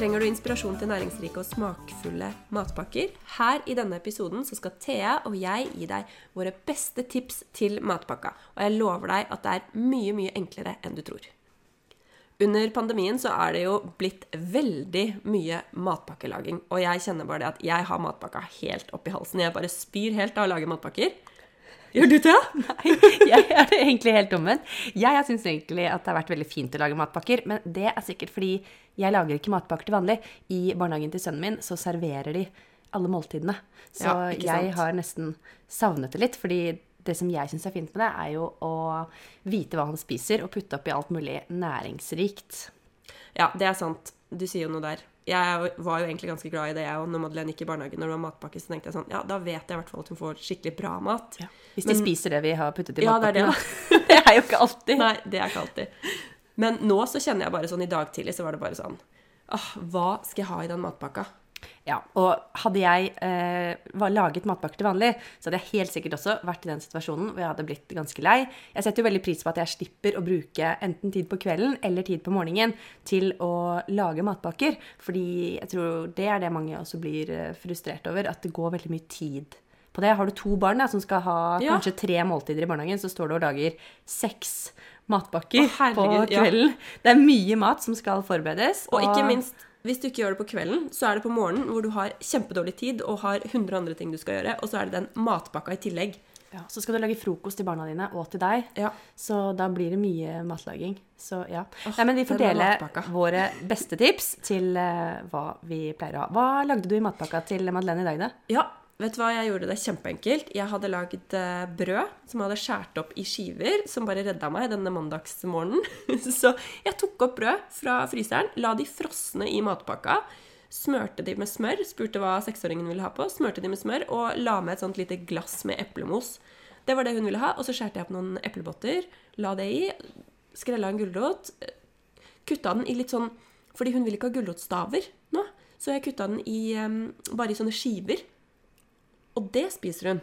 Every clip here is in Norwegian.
Trenger du inspirasjon til næringsrike og smakfulle matpakker? Her i denne episoden så skal Thea og jeg gi deg våre beste tips til matpakka. Og jeg lover deg at det er mye, mye enklere enn du tror. Under pandemien så er det jo blitt veldig mye matpakkelaging. Og jeg kjenner bare det at jeg har matpakka helt oppi halsen. Jeg bare spyr helt av å lage matpakker. Gjør du det? Nei, jeg er det egentlig helt omvendt. Jeg har syntes egentlig at det har vært veldig fint å lage matpakker, men det er sikkert fordi jeg lager ikke matpakker til vanlig. I barnehagen til sønnen min så serverer de alle måltidene. Så Ja, jeg har nesten savnet det litt, fordi det som jeg syns er fint med det, er jo å vite hva han spiser, og putte oppi alt mulig næringsrikt. Ja, det er sant. Du sier jo noe der. Jeg var jo egentlig ganske glad i det, jeg òg. Når Madeleine gikk i barnehagen når det var matpakke, så tenkte jeg sånn Ja, da vet jeg i hvert fall at hun får skikkelig bra mat. Hvis de Men- spiser det vi har puttet i Ja, det er det, matpakken. Det er jo ikke alltid. Nei, det er ikke alltid. Men nå så kjenner jeg bare sånn I dag tidlig så var det bare sånn Åh, hva skal jeg ha i den matpakka? Ja, og hadde jeg eh, laget matpakker til vanlig, så hadde jeg helt sikkert også vært i den situasjonen hvor jeg hadde blitt ganske lei. Jeg setter jo veldig pris på at jeg slipper å bruke enten tid på kvelden eller tid på morgenen til å lage matpakker, fordi jeg tror det er det mange også blir eh, frustrert over, at det går veldig mye tid på det. Har du to barn da, som skal ha Ja. kanskje tre måltider i barnehagen, så står du og lager seks matpakker Å, herregud, på ja. kvelden. Det er mye mat som skal forberedes. Og ikke minst, hvis du ikke gjør det på kvelden, så er det på morgenen hvor du har kjempedårlig tid og har 100 andre ting du skal gjøre, og så er det den matpakka i tillegg. Ja, så skal du lage frokost til barna dine og til deg. Ja. Så da blir det mye matlaging. Så ja. Oh, Nei, men vi får dele våre beste tips til uh, hva vi pleier å ha. Hva lagde du i matpakka til Madeleine i dag, da? Ja, vet du hva? Jeg gjorde det kjempeenkelt. Jeg hadde lagd eh, brød som jeg hadde skåret opp i skiver, som bare redda meg denne mandagsmorgenen. så jeg tok opp brød fra fryseren, la de frosne i matpakka. Smørte de med smør, spurte hva seksåringen ville ha på. Smørte de med smør og la med et sånt lite glass med eplemos. Det var det hun ville ha. Og så skjærte jeg opp noen eplebotter, la det i, skrella en gulrot. eh, Kutta den i litt sånn Fordi hun vil ikke ha gulrotstaver nå. Så jeg kutta den i em, bare i sånne skiver. Og det spiser hun.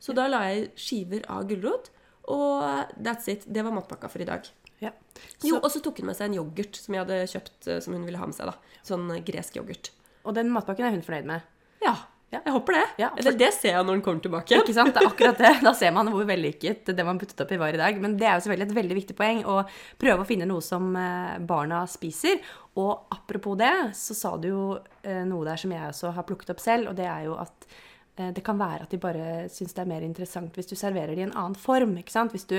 Så da la jeg skiver av gulrot, og that's it. Det var matpakka for i dag. Ja. Jo, og så tok hun med seg en yoghurt som jeg hadde kjøpt eh, som hun ville ha med seg. da. Sånn eh, gresk yoghurt. og den matpakken er hun fornøyd med. Ja, Ja. jeg håper det. Ja, for- Eller det ser jeg når hun kommer tilbake. Ikke sant? Det er akkurat det. Da ser man hvor vellykket det man puttet oppi var i dag. Men det er jo selvfølgelig et veldig viktig poeng å prøve å finne noe som eh, barna spiser. Og apropos det, så sa du jo noe der som jeg også har plukket opp selv, og det er jo at det kan være at de bare syns det er mer interessant hvis du serverer det i en annen form. ikke sant? Hvis du,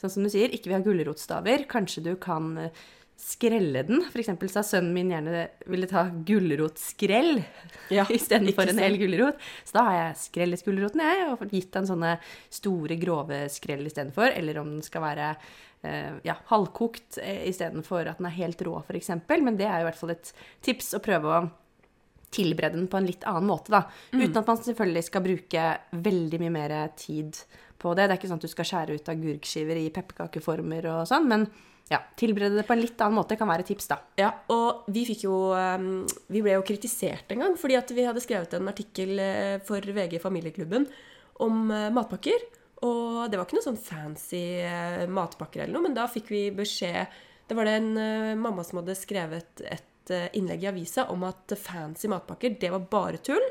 sånn som du sier, ikke vil ha gulrotstaver, kanskje du kan eh, skrelle den. For eksempel sa sønnen min gjerne ville ta gulrotskrell Ja, istedenfor en hel gulrot. Så da har jeg skrellet gulroten, jeg, og gitt den sånne store, grove skrell istedenfor. Eller om den skal være eh, ja, halvkokt eh, istedenfor at den er helt rå, f.eks. Men det er jo i hvert fall et tips å prøve å tilberede den på en litt annen måte, da. Uten at man selvfølgelig skal bruke veldig mye mer tid på det. Det er ikke sånn at du skal skjære ut agurkskiver i pepperkakeformer og sånn, men ja, tilberede det på en litt annen måte kan være et tips, da. Ja, og vi fikk jo um, Vi ble jo kritisert en gang fordi at vi hadde skrevet en artikkel eh, for VG Familieklubben om eh, matpakker. Og det var ikke noe sånn fancy eh, matpakker eller noe, men da fikk vi beskjed Det var det en mamma som hadde skrevet et eh, innlegg i avisa om at fancy matpakker, det var bare tull.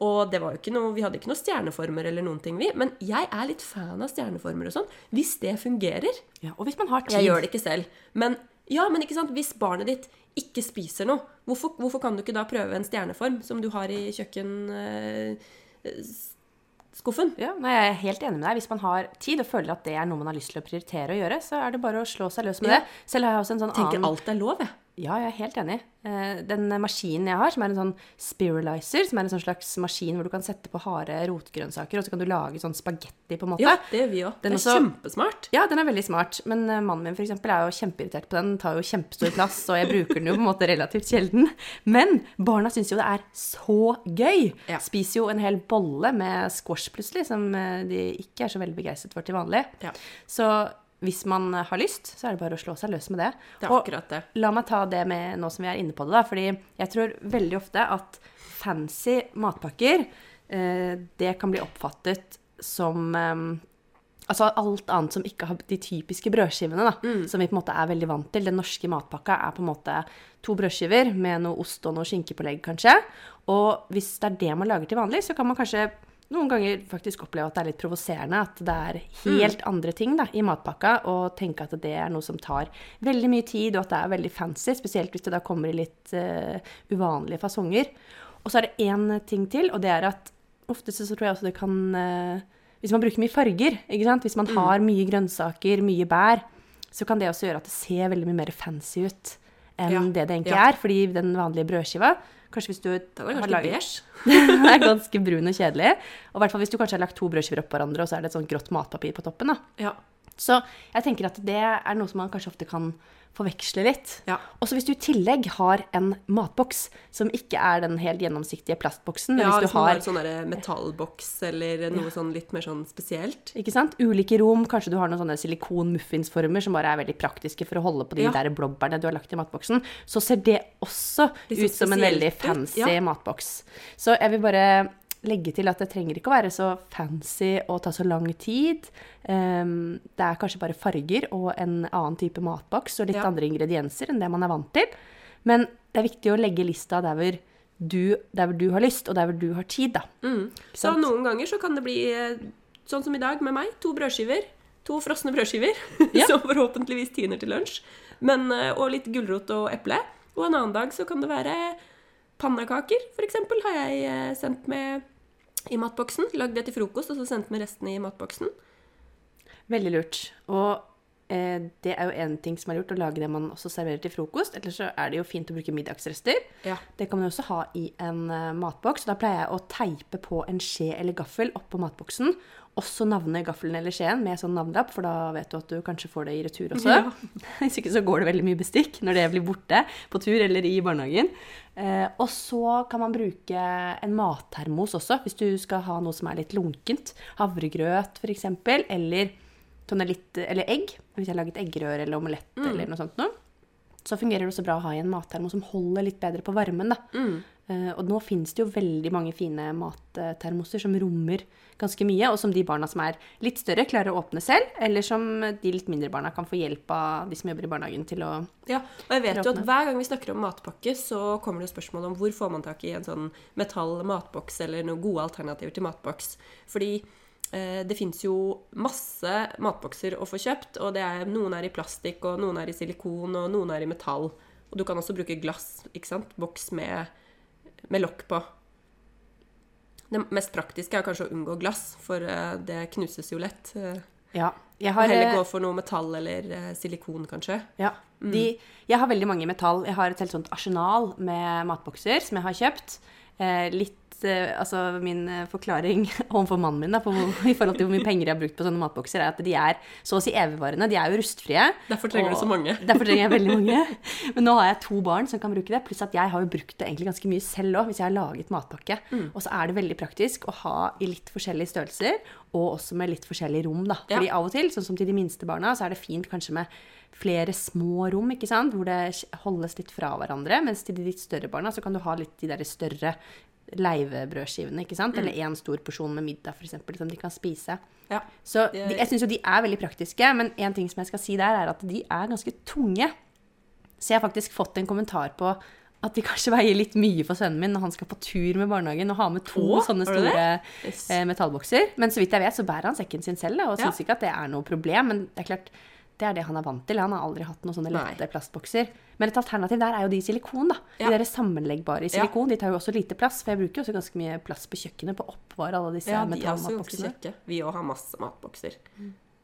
Og det var jo ikke noe, vi hadde ikke noen stjerneformer eller noen ting, vi. Men jeg er litt fan av stjerneformer og sånn. Hvis det fungerer. Ja, og hvis man har tid Jeg gjør det ikke selv. Men ja, men ikke sant? hvis barnet ditt ikke spiser noe, hvorfor, hvorfor kan du ikke da prøve en stjerneform som du har i kjøkkenskuffen? Ja, nei, Jeg er helt enig med deg. Hvis man har tid og føler at det er noe man har lyst til å prioritere å gjøre, så er det bare å slå seg løs med Ja. det. Selv har jeg også en sånn Tenker annen alt er lov, jeg. Ja, jeg er helt enig. Eh, Den maskinen jeg har, som er en sånn spiralizer, som er en sånn slags maskin hvor du kan sette på harde rotgrønnsaker, og så kan du lage sånn spagetti, på en måte. Ja, det gjør vi òg. Den er også- kjempesmart. Ja, den er veldig smart, men eh, mannen min for eksempel er jo kjempeirritert på den. Den tar jo kjempestor plass, og jeg bruker den jo på en måte relativt sjelden. Men barna syns jo det er så gøy. Ja. Spiser jo en hel bolle med squash plutselig, som eh, de ikke er så veldig begeistret for til vanlig. Ja. Så hvis man eh, har lyst, så er det bare å slå seg løs med det. Det er Og akkurat det. La meg ta det med nå som vi er inne på det, da. Fordi jeg tror veldig ofte at fancy matpakker, eh, det kan bli oppfattet som eh, Altså alt annet som ikke har de typiske brødskivene, da. Som vi på en måte er veldig vant til. Den norske matpakka er på en måte to brødskiver med noe ost og noe skinkepålegg, kanskje. Og hvis det er det man lager til vanlig, så kan man kanskje noen ganger faktisk oppleve at det er litt provoserende. At det er helt andre ting da, i matpakka, og tenke at det er noe som tar veldig mye tid, og at det er veldig fancy. Spesielt hvis det da kommer i litt uh, uvanlige fasonger. Og så er det én ting til, og det er at ofte så tror jeg også det kan uh, Hvis man bruker mye farger, ikke sant? hvis man har mye grønnsaker, mye bær, så kan det også gjøre at det ser veldig mye mer fancy ut enn Ja, det det egentlig ja. er. Fordi den vanlige brødskiva Kanskje hvis du Det var har laget- det er ganske brun og kjedelig. Og hvert hvis du kanskje har lagt to brødskiver oppå hverandre, og så er det et sånt grått matpapir på toppen. da. Ja. Så jeg tenker at det er noe som man kanskje ofte kan forveksle litt. Ja. Og så hvis du i tillegg har en matboks som ikke er den helt gjennomsiktige plastboksen, ja, hvis du har en sånn metallboks eller noe sånn litt mer sånn spesielt. ikke sant? Ulike rom, kanskje du har noen sånne silikon-muffinsformer som bare er veldig praktiske for å holde på de Ja. der blåbærene du har lagt i matboksen, så ser det også Det ut som en veldig fancy ja. matboks. Så jeg vil bare legge til at det trenger ikke å være så fancy og ta så lang tid. Um, det er kanskje bare farger og en annen type matboks og litt Ja. andre ingredienser enn det man er vant til. Men det er viktig å legge lista der hvor du, der hvor du har lyst, og der hvor du har tid, da. Mm. Så noen ganger så kan det bli eh, sånn som i dag med meg. To brødskiver. To frosne brødskiver Ja. som forhåpentligvis tiner til lunsj. Men, eh, og litt gulrot og eple. Og en annen dag så kan det være pannekaker, for eksempel, har jeg eh, sendt med i matboksen. Lagd det til frokost, og så sendt med resten i matboksen. Veldig lurt. Og det er jo en ting som er lurt, å lage det man også serverer til frokost. Ellers så er det jo fint å bruke middagsrester. Ja. Det kan man jo også ha i en eh, matboks. Da pleier jeg å teipe på en skje eller gaffel oppå matboksen. Også navne gaffelen eller skjeen med sånn navnelapp, for da vet du at du kanskje får det i retur også. Ja. Hvis ikke så går det veldig mye bestikk når det blir borte på tur eller i barnehagen. Eh, og så kan man bruke en mattermos også, hvis du skal ha noe som er litt lunkent. Havregrøt f.eks. Eller, litt, eller egg. Hvis jeg har laget eggerøre eller omelett eller noe sånt noe. Så fungerer det også bra å ha i en mattermo som holder litt bedre på varmen. da. Uh, og nå finnes det jo veldig mange fine mattermoser som rommer ganske mye, og som de barna som er litt større, klarer å åpne selv, eller som de litt mindre barna kan få hjelp av de som jobber i barnehagen til å Ja, og jeg vet jo at hver gang vi snakker om matpakke, så kommer det spørsmål om hvor får man tak i en sånn metall matboks eller noen gode alternativer til matboks. Fordi det fins jo masse matbokser å få kjøpt, og det er, noen er i plastikk, og noen er i silikon, og noen er i metall. Og du kan også bruke glass, ikke sant? Boks med, med lokk på. Det mest praktiske er kanskje å unngå glass, for eh, det knuses jo lett. Eh, Ja. Jeg har, heller eh, gå for noe metall eller eh, silikon, kanskje. Ja. De, jeg har veldig mange i metall. Jeg har et helt sånt arsenal med matbokser som jeg har kjøpt. Eh, litt eh, Altså, min eh, forklaring overfor mannen min da, på, i forhold til hvor mye penger jeg har brukt på sånne matbokser, er at de er så å si evigvarende. De er jo rustfrie. Derfor trenger du så mange. Derfor trenger jeg veldig mange. Men nå har jeg to barn som kan bruke det. Pluss at jeg har jo brukt det egentlig ganske mye selv òg, hvis jeg har laget matpakke. Og så er det veldig praktisk å ha i litt forskjellige størrelser, og også med litt forskjellige rom, da. Ja. Fordi av og til, sånn som til de minste barna, så er det fint kanskje med flere små rom, ikke sant? hvor det holdes litt fra hverandre. Mens til de litt større barna så kan du ha litt de der større leivebrødskivene, ikke sant? Eller én stor porsjon med middag, f.eks., som de kan spise. Ja. Så de, jeg syns jo de er veldig praktiske, men en ting som jeg skal si der, er at de er ganske tunge. Så jeg har faktisk fått en kommentar på at de kanskje veier litt mye for sønnen min når han skal på tur med barnehagen og ha med to Åh, sånne store Yes. eh, metallbokser. Men så vidt jeg vet, så bærer han sekken sin selv, da, og Ja. syns ikke at det er noe problem. Men det er klart, det er det han er vant til. Han har aldri hatt noen sånne Nei. lette plastbokser. Men et alternativ der er jo de i silikon, da. Ja. De der sammenleggbare i Ja. silikon. De tar jo også lite plass, for jeg bruker jo også ganske mye plass på kjøkkenet på å oppvare alle disse Ja, metallmatboksene. Vi òg har masse matbokser.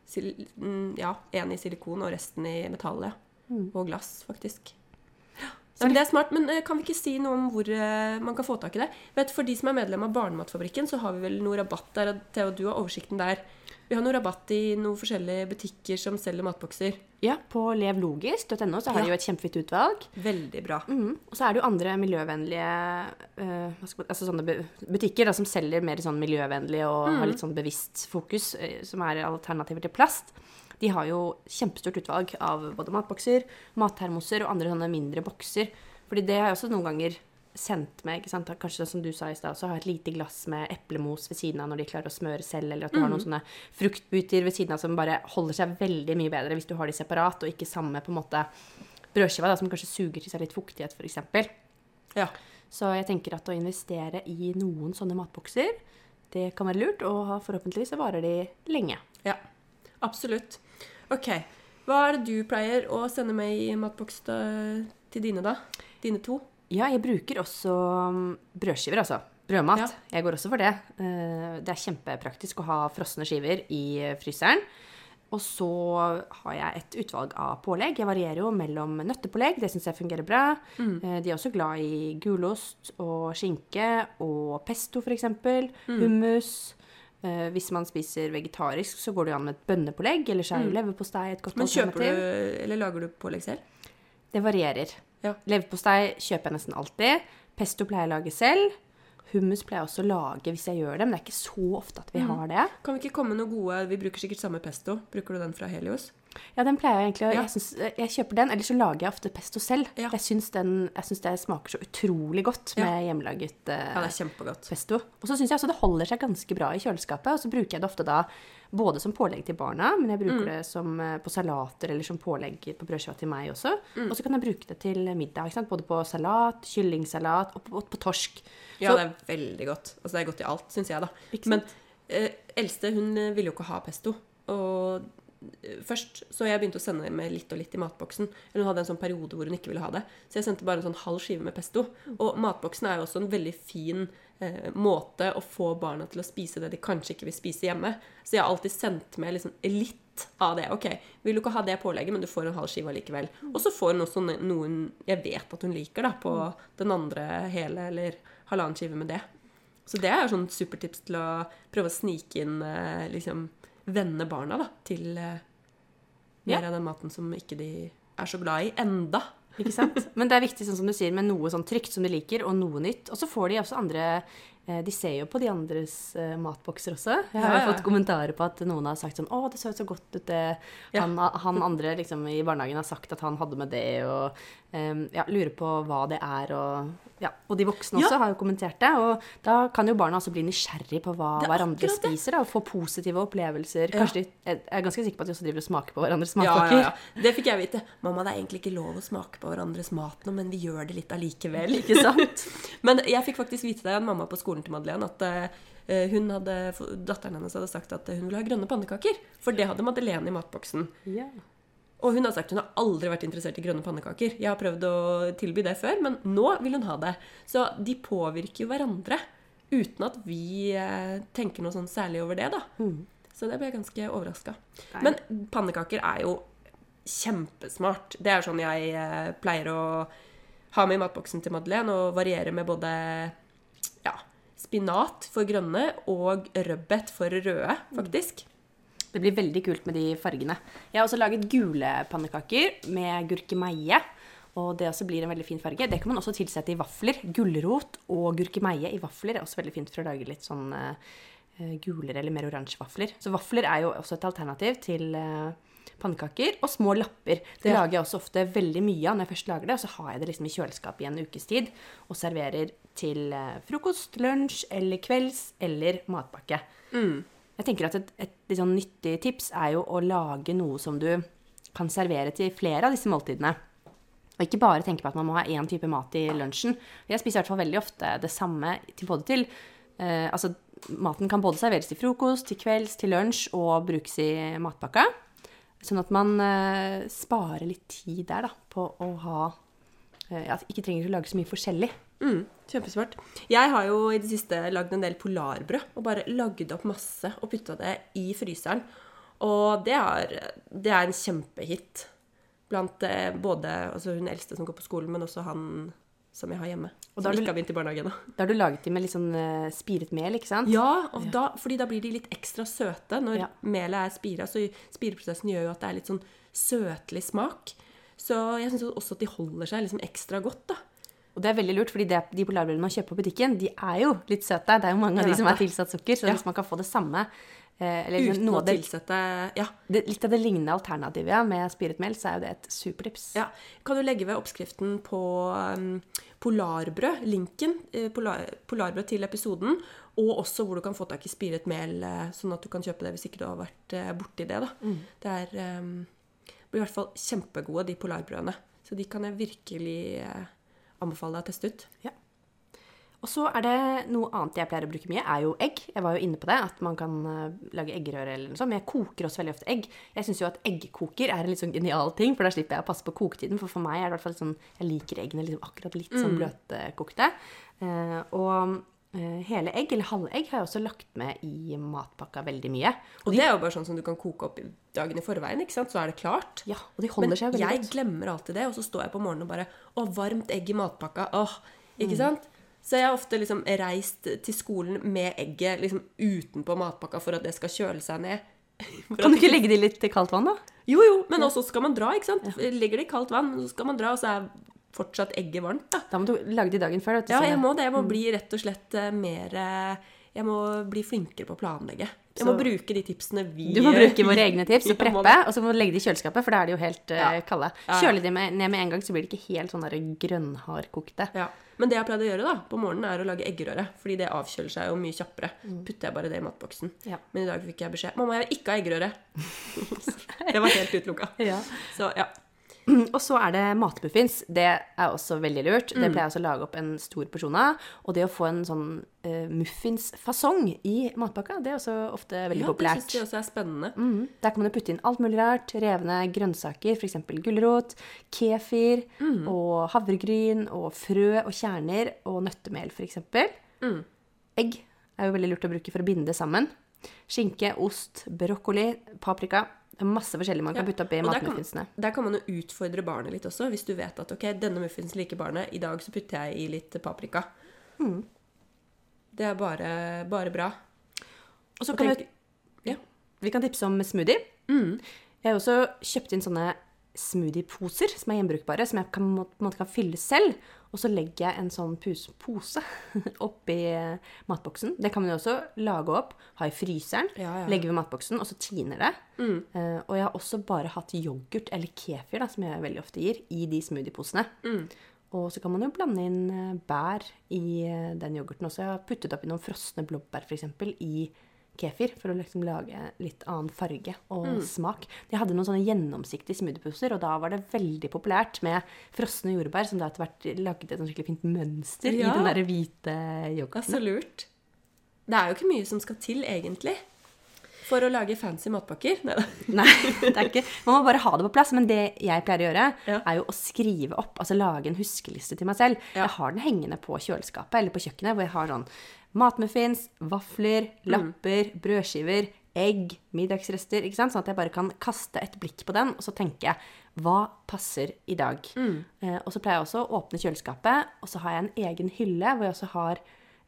Sil mm, ja, én i silikon og resten i metall, ja. Mm. Og glass, faktisk. Ja, det er smart, men eh, kan vi ikke si noe om hvor eh, man kan få tak i det? Vet, For de som er medlem av Barnematfabrikken, så har vi vel noe rabatt der. Theo, du har oversikten der. Vi har noe rabatt i noen forskjellige butikker som selger matbokser. Ja, på levlogisk.no så har Ja. de jo et kjempefint utvalg. Veldig bra. Mhm. Og så er det jo andre miljøvennlige uh, altså sånne butikker da, som selger mer sånn miljøvennlig og har litt sånn bevisst fokus, eh, som er alternativer til plast. De har jo kjempestort utvalg av både matbokser, mattermoser og andre sånne mindre bokser. Fordi det har jeg også noen ganger sendt med. Kanskje som du sa i stad, også ha et lite glass med eplemos ved siden av når de klarer å smøre selv, eller at du har noen sånne fruktbuter ved siden av som bare holder seg veldig mye bedre hvis du har de separat, og ikke samme på en måte brødskiva da, som kanskje suger til seg litt fuktighet, f.eks. Ja. Så jeg tenker at å investere i noen sånne matbokser, det kan være lurt, og forhåpentligvis så varer de lenge. Ja, absolutt. Ok. Hva er det du pleier å sende med i matboks til dine, da? Dine to? Ja, jeg bruker også mm, brødskiver, altså. Brødmat. Ja. Jeg går også for det. Eh, Det er kjempepraktisk å ha frosne skiver i eh, fryseren. Og så har jeg et utvalg av pålegg. Jeg varierer jo mellom nøttepålegg, det syns jeg fungerer bra. Mm. De er også glad i gulost og skinke og pesto, f.eks. Hummus. Eh, Hvis man spiser vegetarisk, så går det jo an med et bønnepålegg. Eller så er jo leverpostei et godt Men kjøper du, eller lager du pålegg selv? Det varierer. Ja. Leverpostei kjøper jeg nesten alltid. Pesto pleier jeg å lage selv. Hummus pleier jeg også å lage hvis jeg gjør det, men det er ikke så ofte at vi har det. Kan vi ikke komme noe gode Vi bruker sikkert samme pesto. Bruker du den fra Helios? Ja, den pleier jeg egentlig å Ja. jeg, synes, jeg kjøper den, eller så lager jeg ofte pesto selv. Ja. Jeg syns jeg syns det smaker så utrolig godt med Ja. hjemmelaget eh, Ja, det er kjempegodt. pesto. Og så syns jeg også det holder seg ganske bra i kjøleskapet. Og så bruker jeg det ofte da både som pålegg til barna, men jeg bruker Mm. det som eh, på salater eller som pålegg på brødskiva til meg også. Mm. Og så kan jeg bruke det til middag. Både på salat, kyllingsalat og på, og på torsk. Ja, Så- det er veldig godt. Altså, det er godt i alt, syns jeg, da. Men eh, eldste, hun eh, ville jo ikke ha pesto. Og først så jeg begynte å sende med litt og litt i matboksen. Eller hun hadde en sånn periode hvor hun ikke ville ha det. Så jeg sendte bare en sånn halv skive med pesto. Og matboksen er jo også en veldig fin eh, måte å få barna til å spise det de kanskje ikke vil spise hjemme. Så jeg har alltid sendt med liksom litt av det. Ok, vil du ikke ha det pålegget, men du får en halv skive allikevel. Og så får hun også noen jeg vet at hun liker, da, på den andre hele eller halvannen skive med det. Så det er jo sånn supertips til å prøve å snike inn eh, liksom venne barna da, til eh, mer Ja. av den maten som ikke de er så glad i enda. Ikke sant? Men det er viktig, sånn som du sier, med noe sånn trygt som de liker, og noe nytt. Og så får de også andre De ser jo på de andres eh, matbokser også. Jeg har Ja, jo ja. fått kommentarer på at noen har sagt sånn 'Å, det så så godt ut, det Ja. han, han andre liksom, i barnehagen har sagt at han hadde med det', og um, ja, lurer på hva det er, og ja. Og de voksne også har jo kommentert det. Og da kan jo barna også bli nysgjerrig på hva er hverandre spiser, da, og få positive opplevelser. Kanskje de, jeg er ganske sikker på at de også driver og smaker på hverandres matpakker. ja, ja. Det fikk jeg vite. Mamma, det er egentlig ikke lov å smake på hverandres mat nå, men vi gjør det litt allikevel. Ikke sant? Men jeg fikk faktisk vite det av mamma på skolen til Madeleine at eh, hun hadde, datteren hennes hadde sagt at hun ville ha grønne pannekaker. For det hadde Madeleine i matboksen. Ja. Og hun har sagt hun har aldri vært interessert i grønne pannekaker. Jeg har prøvd å tilby det før, men nå vil hun ha det. Så de påvirker jo hverandre uten at vi eh, tenker noe sånn særlig over det, da. Så det ble jeg ganske overraska. Men pannekaker er jo kjempesmart. Det er sånn jeg eh, pleier å ha med i matboksen til Madeleine, og variere med både spinat for grønne og rødbet for røde, faktisk. Det blir veldig kult med de fargene. Jeg har også laget gule pannekaker med gurkemeie. Og det også blir en veldig fin farge. Det kan man også tilsette i vafler. Gulrot og gurkemeie i vafler er også veldig fint for å lage litt sånn uh, gulere eller mer oransje vafler. Så vafler er jo også et alternativ til eh, pannekaker. Og små lapper. Det Ja. lager jeg også ofte veldig mye av når jeg først lager det. Og så har jeg det liksom i kjøleskapet i en ukes tid og serverer til eh, frokost, lunsj eller kvelds eller matpakke. Jeg tenker at et, et et sånn nyttig tips er jo å lage noe som du kan servere til flere av disse måltidene. Og ikke bare tenke på at man må ha én type mat i lunsjen. Jeg spiser i hvert fall veldig ofte det samme til både til eh, Altså, maten kan både serveres til frokost, til kvelds, til lunsj og brukes i matpakka. Sånn at man eh, sparer litt tid der, da, på å ha eh, At ikke trenger å lage så mye forskjellig. Mm, kjempesmart. Jeg har jo i det siste lagd en del polarbrød. Og bare lagd opp masse og putta det i fryseren. Og det er, det er en kjempehit. Blant eh, både altså hun eldste som går på skolen, men også han som jeg har hjemme. Og da har du-. Da har du laget de med litt sånn uh, spiret mel, ikke sant? Ja, og da, fordi da blir de litt ekstra søte. Når Ja. melet er spira, så spireprosessen gjør jo at det er litt sånn søtlig smak. Så jeg syns også at de holder seg liksom ekstra godt, da. Og det er veldig lurt, fordi det, de polarbrødene man kjøper på butikken, de er jo litt søte. Det er jo mange av de som er tilsatt sukker, så Ja. hvis man kan få det samme eh, eller Uten noe å tilsette Ja. det, litt av det lignende alternativet ja, med spiret mel, så er jo det et supertips. ja. Kan du legge ved oppskriften på um, polarbrød, linken, eh, polar, polarbrød til episoden, og også hvor du kan få tak i spiret mel, eh, sånn at du kan kjøpe det hvis ikke du har vært eh, borti det, da. Det er um, blir i hvert fall kjempegode, de polarbrødene. Så de kan jeg virkelig eh, anbefale deg å teste ut. Ja. Og så er det noe annet jeg pleier å bruke mye, er jo egg. Jeg var jo inne på det, at man kan eh, lage eggerøre eller noe sånt. Men jeg koker også veldig ofte egg. Jeg syns jo at eggkoker er en litt sånn genial ting, for da slipper jeg å passe på koketiden. For for meg er det i hvert fall sånn Jeg liker eggene liksom akkurat litt sånn bløtkokte. Eh, og eh, hele egg, eller halvegg, har jeg også lagt med i matpakka veldig mye. Og det er jo bare sånn som du kan koke opp dagen i forveien, ikke sant? så er det klart. Ja, og de holder Men seg veldig jeg godt. glemmer alltid det, og så står jeg på morgenen og bare Å, varmt egg i matpakka. Åh, ikke Mm. sant? Så jeg har ofte liksom reist til skolen med egget liksom utenpå matpakka for at det skal kjøle seg ned. Kan du ikke legge det i litt kaldt vann, da? Jo, jo, men også skal man dra, ikke sant? Legger det i kaldt vann, så skal man dra, og så er fortsatt egget varmt, da. Da må du lage det dagen før. du, Ja, jeg må det. Jeg må bli rett og slett eh, mer eh, Jeg må bli flinkere på å planlegge. Jeg Så- må bruke de tipsene vi Du må bruke våre egne tips og preppe, og så må du legge det i kjøleskapet, for da er de jo helt eh, Ja. kalde. Kjøle de med, ned med en gang, så blir de ikke helt sånn grønnhardkokte. Ja. Men det jeg pleide å gjøre da, på morgenen, er å lage eggerøre. Fordi det avkjøler seg jo mye kjappere. Putter jeg bare det i matboksen. Ja. Men i dag fikk jeg beskjed Mamma, jeg vil ikke ha eggerøre. det var helt utelukka. Ja. Så ja. Og så er det matmuffins. Det er også veldig lurt. Mm. Det pleier jeg også å lage opp en stor porsjon av. Og det å få en sånn uh, muffinsfasong i matpakka, det er også ofte veldig ja det populært. syns jeg også er spennende. Mm. Der kan man putte inn alt mulig rart. Revne grønnsaker, f.eks. gulrot, kefir Mm. og havregryn og frø og kjerner og nøttemel, f.eks. Mm. Egg er jo veldig lurt å bruke for å binde det sammen. Skinke, ost, brokkoli, paprika. Det er masse forskjellig man kan putte oppi ja, matmuffinsene. Der kan man jo utfordre barnet litt også, hvis du vet at ok, denne muffinsen liker barnet, i dag så putter jeg i litt paprika. Mm. Det er bare, bare bra. Og så kan kan vi, ja. vi kan tipse om smoothie. Mm. Jeg har også kjøpt inn sånne smoothieposer som er gjenbrukbare, som jeg kan, på en måte kan fylle selv. Og så legger jeg en sånn pose oppi eh, matboksen. Det kan man jo også lage opp, ha i fryseren, Ja, ja. legge ved matboksen, og så tiner det. Mm. Uh, og jeg har også bare hatt yoghurt eller kefir, da, som jeg veldig ofte gir, i de smoothieposene. Mm. Og så kan man jo blande inn eh, bær i den yoghurten også. Jeg har puttet oppi noen frosne blåbær f.eks. i kefir for å liksom lage litt annen farge og Mm. smak. De hadde noen sånne gjennomsiktige smoothieposer, og da var det veldig populært med frosne jordbær som da etter hvert lagde et skikkelig fint mønster Ja. i den der hvite yoghurten. så lurt. Det er jo ikke mye som skal til, egentlig, for å lage fancy matpakker. Neida. Nei, det er ikke Man må bare ha det på plass. Men det jeg pleier å gjøre, Ja. er jo å skrive opp, altså lage en huskeliste til meg selv. Ja. Jeg har den hengende på kjøleskapet eller på kjøkkenet, hvor jeg har sånn matmuffins, vafler, Mm. lapper, brødskiver, egg, middagsrester. ikke sant? Sånn at jeg bare kan kaste et blikk på den, og så tenker jeg hva passer i dag? Mm. Eh, og så pleier jeg også å åpne kjøleskapet, og så har jeg en egen hylle hvor jeg også har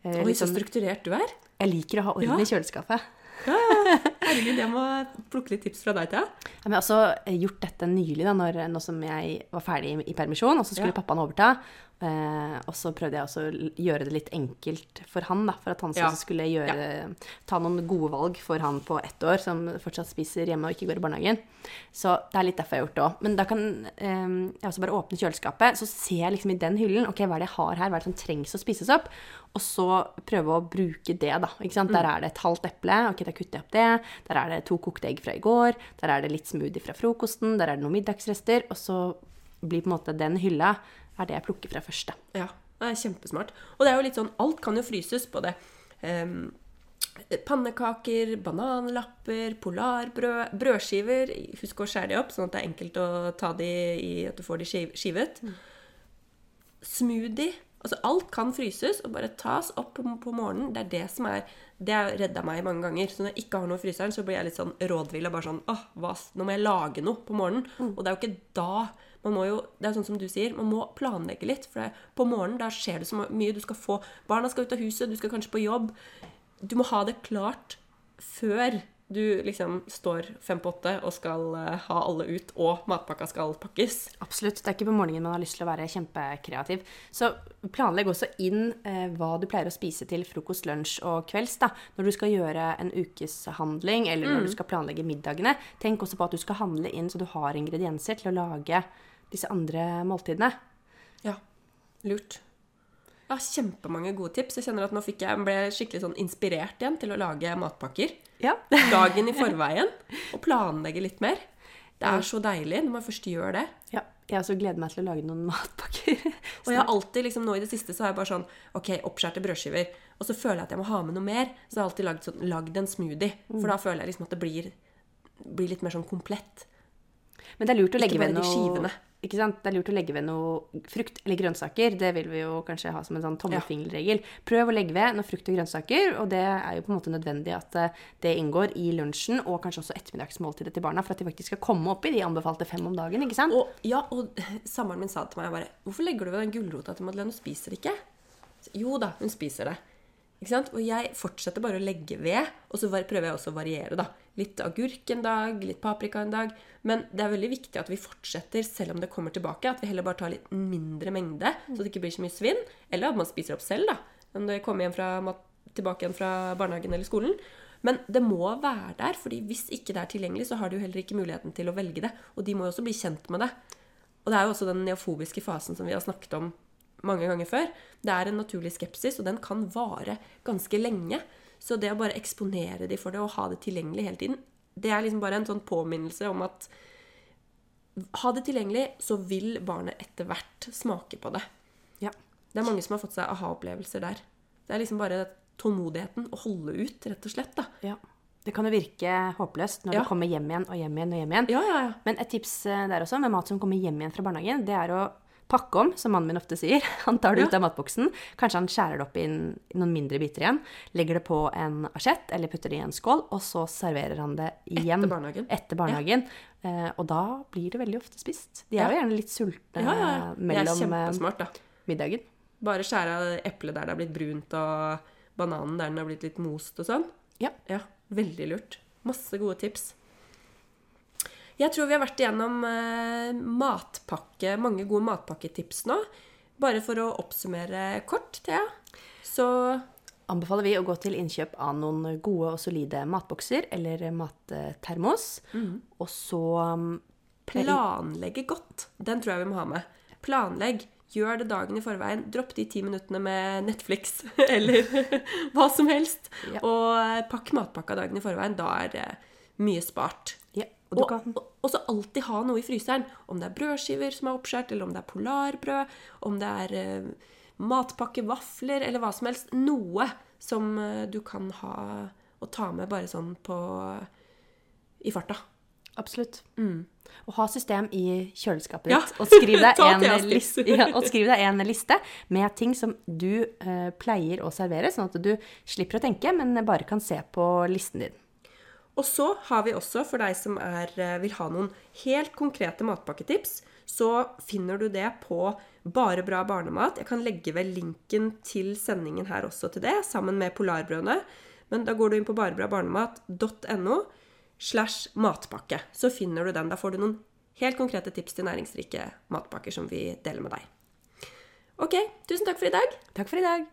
eh, Oi, så sånn- strukturert du er. Jeg liker å ha orden Ja. i kjøleskapet. Herregud, jeg må plukke litt tips fra deg, til. Ja, jeg har også eh, gjort dette nylig, da, når, nå som jeg var ferdig i, i permisjon, og så skulle Ja. pappaen overta. Eh, og så prøvde jeg også å gjøre det litt enkelt for han, da, for at han Ja. skulle gjøre, ta noen gode valg for han på ett år, som fortsatt spiser hjemme og ikke går i barnehagen. Så det er litt derfor jeg har gjort det òg. Men da kan eh, jeg også bare åpne kjøleskapet, så ser jeg liksom i den hyllen ok, hva er det jeg har her, hva er det som trengs å spises opp? Og så prøve å bruke det, da. ikke sant? Der er det et halvt eple, ok, da kutter jeg opp det. Der er det to kokte egg fra i går. Der er det litt smoothie fra frokosten. Der er det noen middagsrester. Og så blir på en måte den hylla er det jeg plukker fra første. Ja, det er kjempesmart. Og det er jo litt sånn, alt kan jo fryses. Både um, pannekaker, bananlapper, polarbrød, brødskiver. Husk å skjære de opp, sånn at det er enkelt å ta de i at du får de skivet. skivet. Smoothie. Altså, alt kan fryses og bare tas opp på, på morgenen. Det er det som er Det har redda meg mange ganger. Så når jeg ikke har noe i fryseren, så blir jeg litt sånn rådvill og bare sånn Åh, hva, nå må jeg lage noe på morgenen. Og det er jo ikke da man må jo, det er sånn som du sier, man må planlegge litt. For det, på morgenen da skjer det så mye. Du skal få, Barna skal ut av huset, du skal kanskje på jobb. Du må ha det klart før du liksom står fem på åtte og skal eh, ha alle ut, og matpakka skal pakkes. Absolutt. Det er ikke på morgenen man har lyst til å være kjempekreativ. Så planlegg også inn eh, hva du pleier å spise til frokost, lunsj og kvelds. da. Når du skal gjøre en ukeshandling, eller når du skal planlegge middagene, tenk også på at du skal handle inn så du har ingredienser til å lage disse andre måltidene. Ja, lurt. Ja, Kjempemange gode tips. Jeg kjenner at nå jeg, ble skikkelig sånn inspirert igjen til å lage matpakker. Ja. Dagen i forveien. Og planlegge litt mer. Det er så deilig når man først gjør det. ja. Jeg også gleder meg til å lage noen matpakker. Og jeg har alltid, liksom nå i det siste, så har jeg bare sånn Ok, oppskjærte brødskiver. Og så føler jeg at jeg må ha med noe mer. Så jeg har alltid lagd, sånn, lagd en smoothie. For da føler jeg liksom at det blir, blir litt mer sånn komplett. Men det er lurt å legge ved noe skivene. Ikke sant? Det er lurt å legge ved noe frukt eller grønnsaker. Det vil vi jo kanskje ha som en sånn tommelfingerregel. Prøv å legge ved noe frukt og grønnsaker, og det er jo på en måte nødvendig at eh, det inngår i lunsjen og kanskje også ettermiddagsmåltidet til barna, for at de faktisk skal komme opp i de anbefalte fem om dagen. ikke sant? Og, ja, og samboeren min sa til meg bare Hvorfor legger du ved den gulrota til Madeleine? Hun spiser det ikke. Jo da, hun spiser det. Og jeg fortsetter bare å legge ved, og så prøver jeg også å variere. da. Litt agurk en dag, litt paprika en dag. Men det er veldig viktig at vi fortsetter selv om det kommer tilbake. At vi heller bare tar litt mindre mengde, så det ikke blir så mye svinn. Eller at man spiser opp selv, da. Når jeg kommer hjem fra, tilbake igjen fra barnehagen eller skolen. Men det må være der, fordi hvis ikke det er tilgjengelig, så har de jo heller ikke muligheten til å velge det. Og de må jo også bli kjent med det. Og det er jo også den neofobiske fasen som vi har snakket om mange ganger før. Det er en naturlig skepsis, og den kan vare ganske lenge. Så det å bare eksponere de for det og ha det tilgjengelig hele tiden, det er liksom bare en sånn påminnelse om at ha det tilgjengelig, så vil barnet etter hvert smake på det. Ja. Det er mange som har fått seg aha-opplevelser der. Det er liksom bare tålmodigheten å holde ut, rett og slett. da. Ja. Det kan jo virke håpløst når Ja. du kommer hjem igjen og hjem igjen og hjem igjen. Ja, ja, ja. Men et tips eh, der også, med mat som kommer hjem igjen fra barnehagen, det er å pakke om, som mannen min ofte sier. Han tar det ut av matboksen. Kanskje han skjærer det opp i noen mindre biter igjen. Legger det på en asjett eller putter det i en skål, og så serverer han det igjen. Etter barnehagen. Etter barnehagen. Eh, og da blir det veldig ofte spist. De er jo gjerne litt sultne ja, ja, ja. Er mellom eh, da. middagen. Bare skjære av eplet der det har blitt brunt, og bananen der den har blitt litt most og sånn. Ja. Ja, veldig lurt. Masse gode tips. Jeg tror vi har vært igjennom eh, matpakke, mange gode matpakketips nå. Bare for å oppsummere kort, Thea. Så anbefaler vi å gå til innkjøp av noen gode og solide matbokser eller mattermos. Mm. Og så um, planlegge godt. Den tror jeg vi må ha med. Planlegg. Gjør det dagen i forveien. Dropp de ti minuttene med Netflix eller hva som helst. Ja. Og eh, pakk matpakka dagen i forveien. Da er det mye spart. Og Og, kan, og, så alltid ha noe i fryseren. Om det er brødskiver som er oppskåret, eller om det er polarbrød, om det er eh, matpakke, vafler, eller hva som helst. Noe som eh, du kan ha og ta med bare sånn på i farta. Absolutt. Og ha system i kjøleskapet ditt. Ja. Og skriv deg, en liste, ja, og skriv deg en liste med ting som du eh, pleier å servere, sånn at du slipper å tenke, men bare kan se på listen din. Og så har vi også, for deg som er, eh, vil ha noen helt konkrete matpakketips, så finner du det på Bare bra barnemat. Jeg kan legge ved linken til sendingen her også til det, sammen med polarbrødene. Men da går du inn på barebrabarnemat.no slash matpakke. Så finner du den. Da får du noen helt konkrete tips til næringsrike matpakker som vi deler med deg. Ok, tusen takk for i dag. Takk for i dag.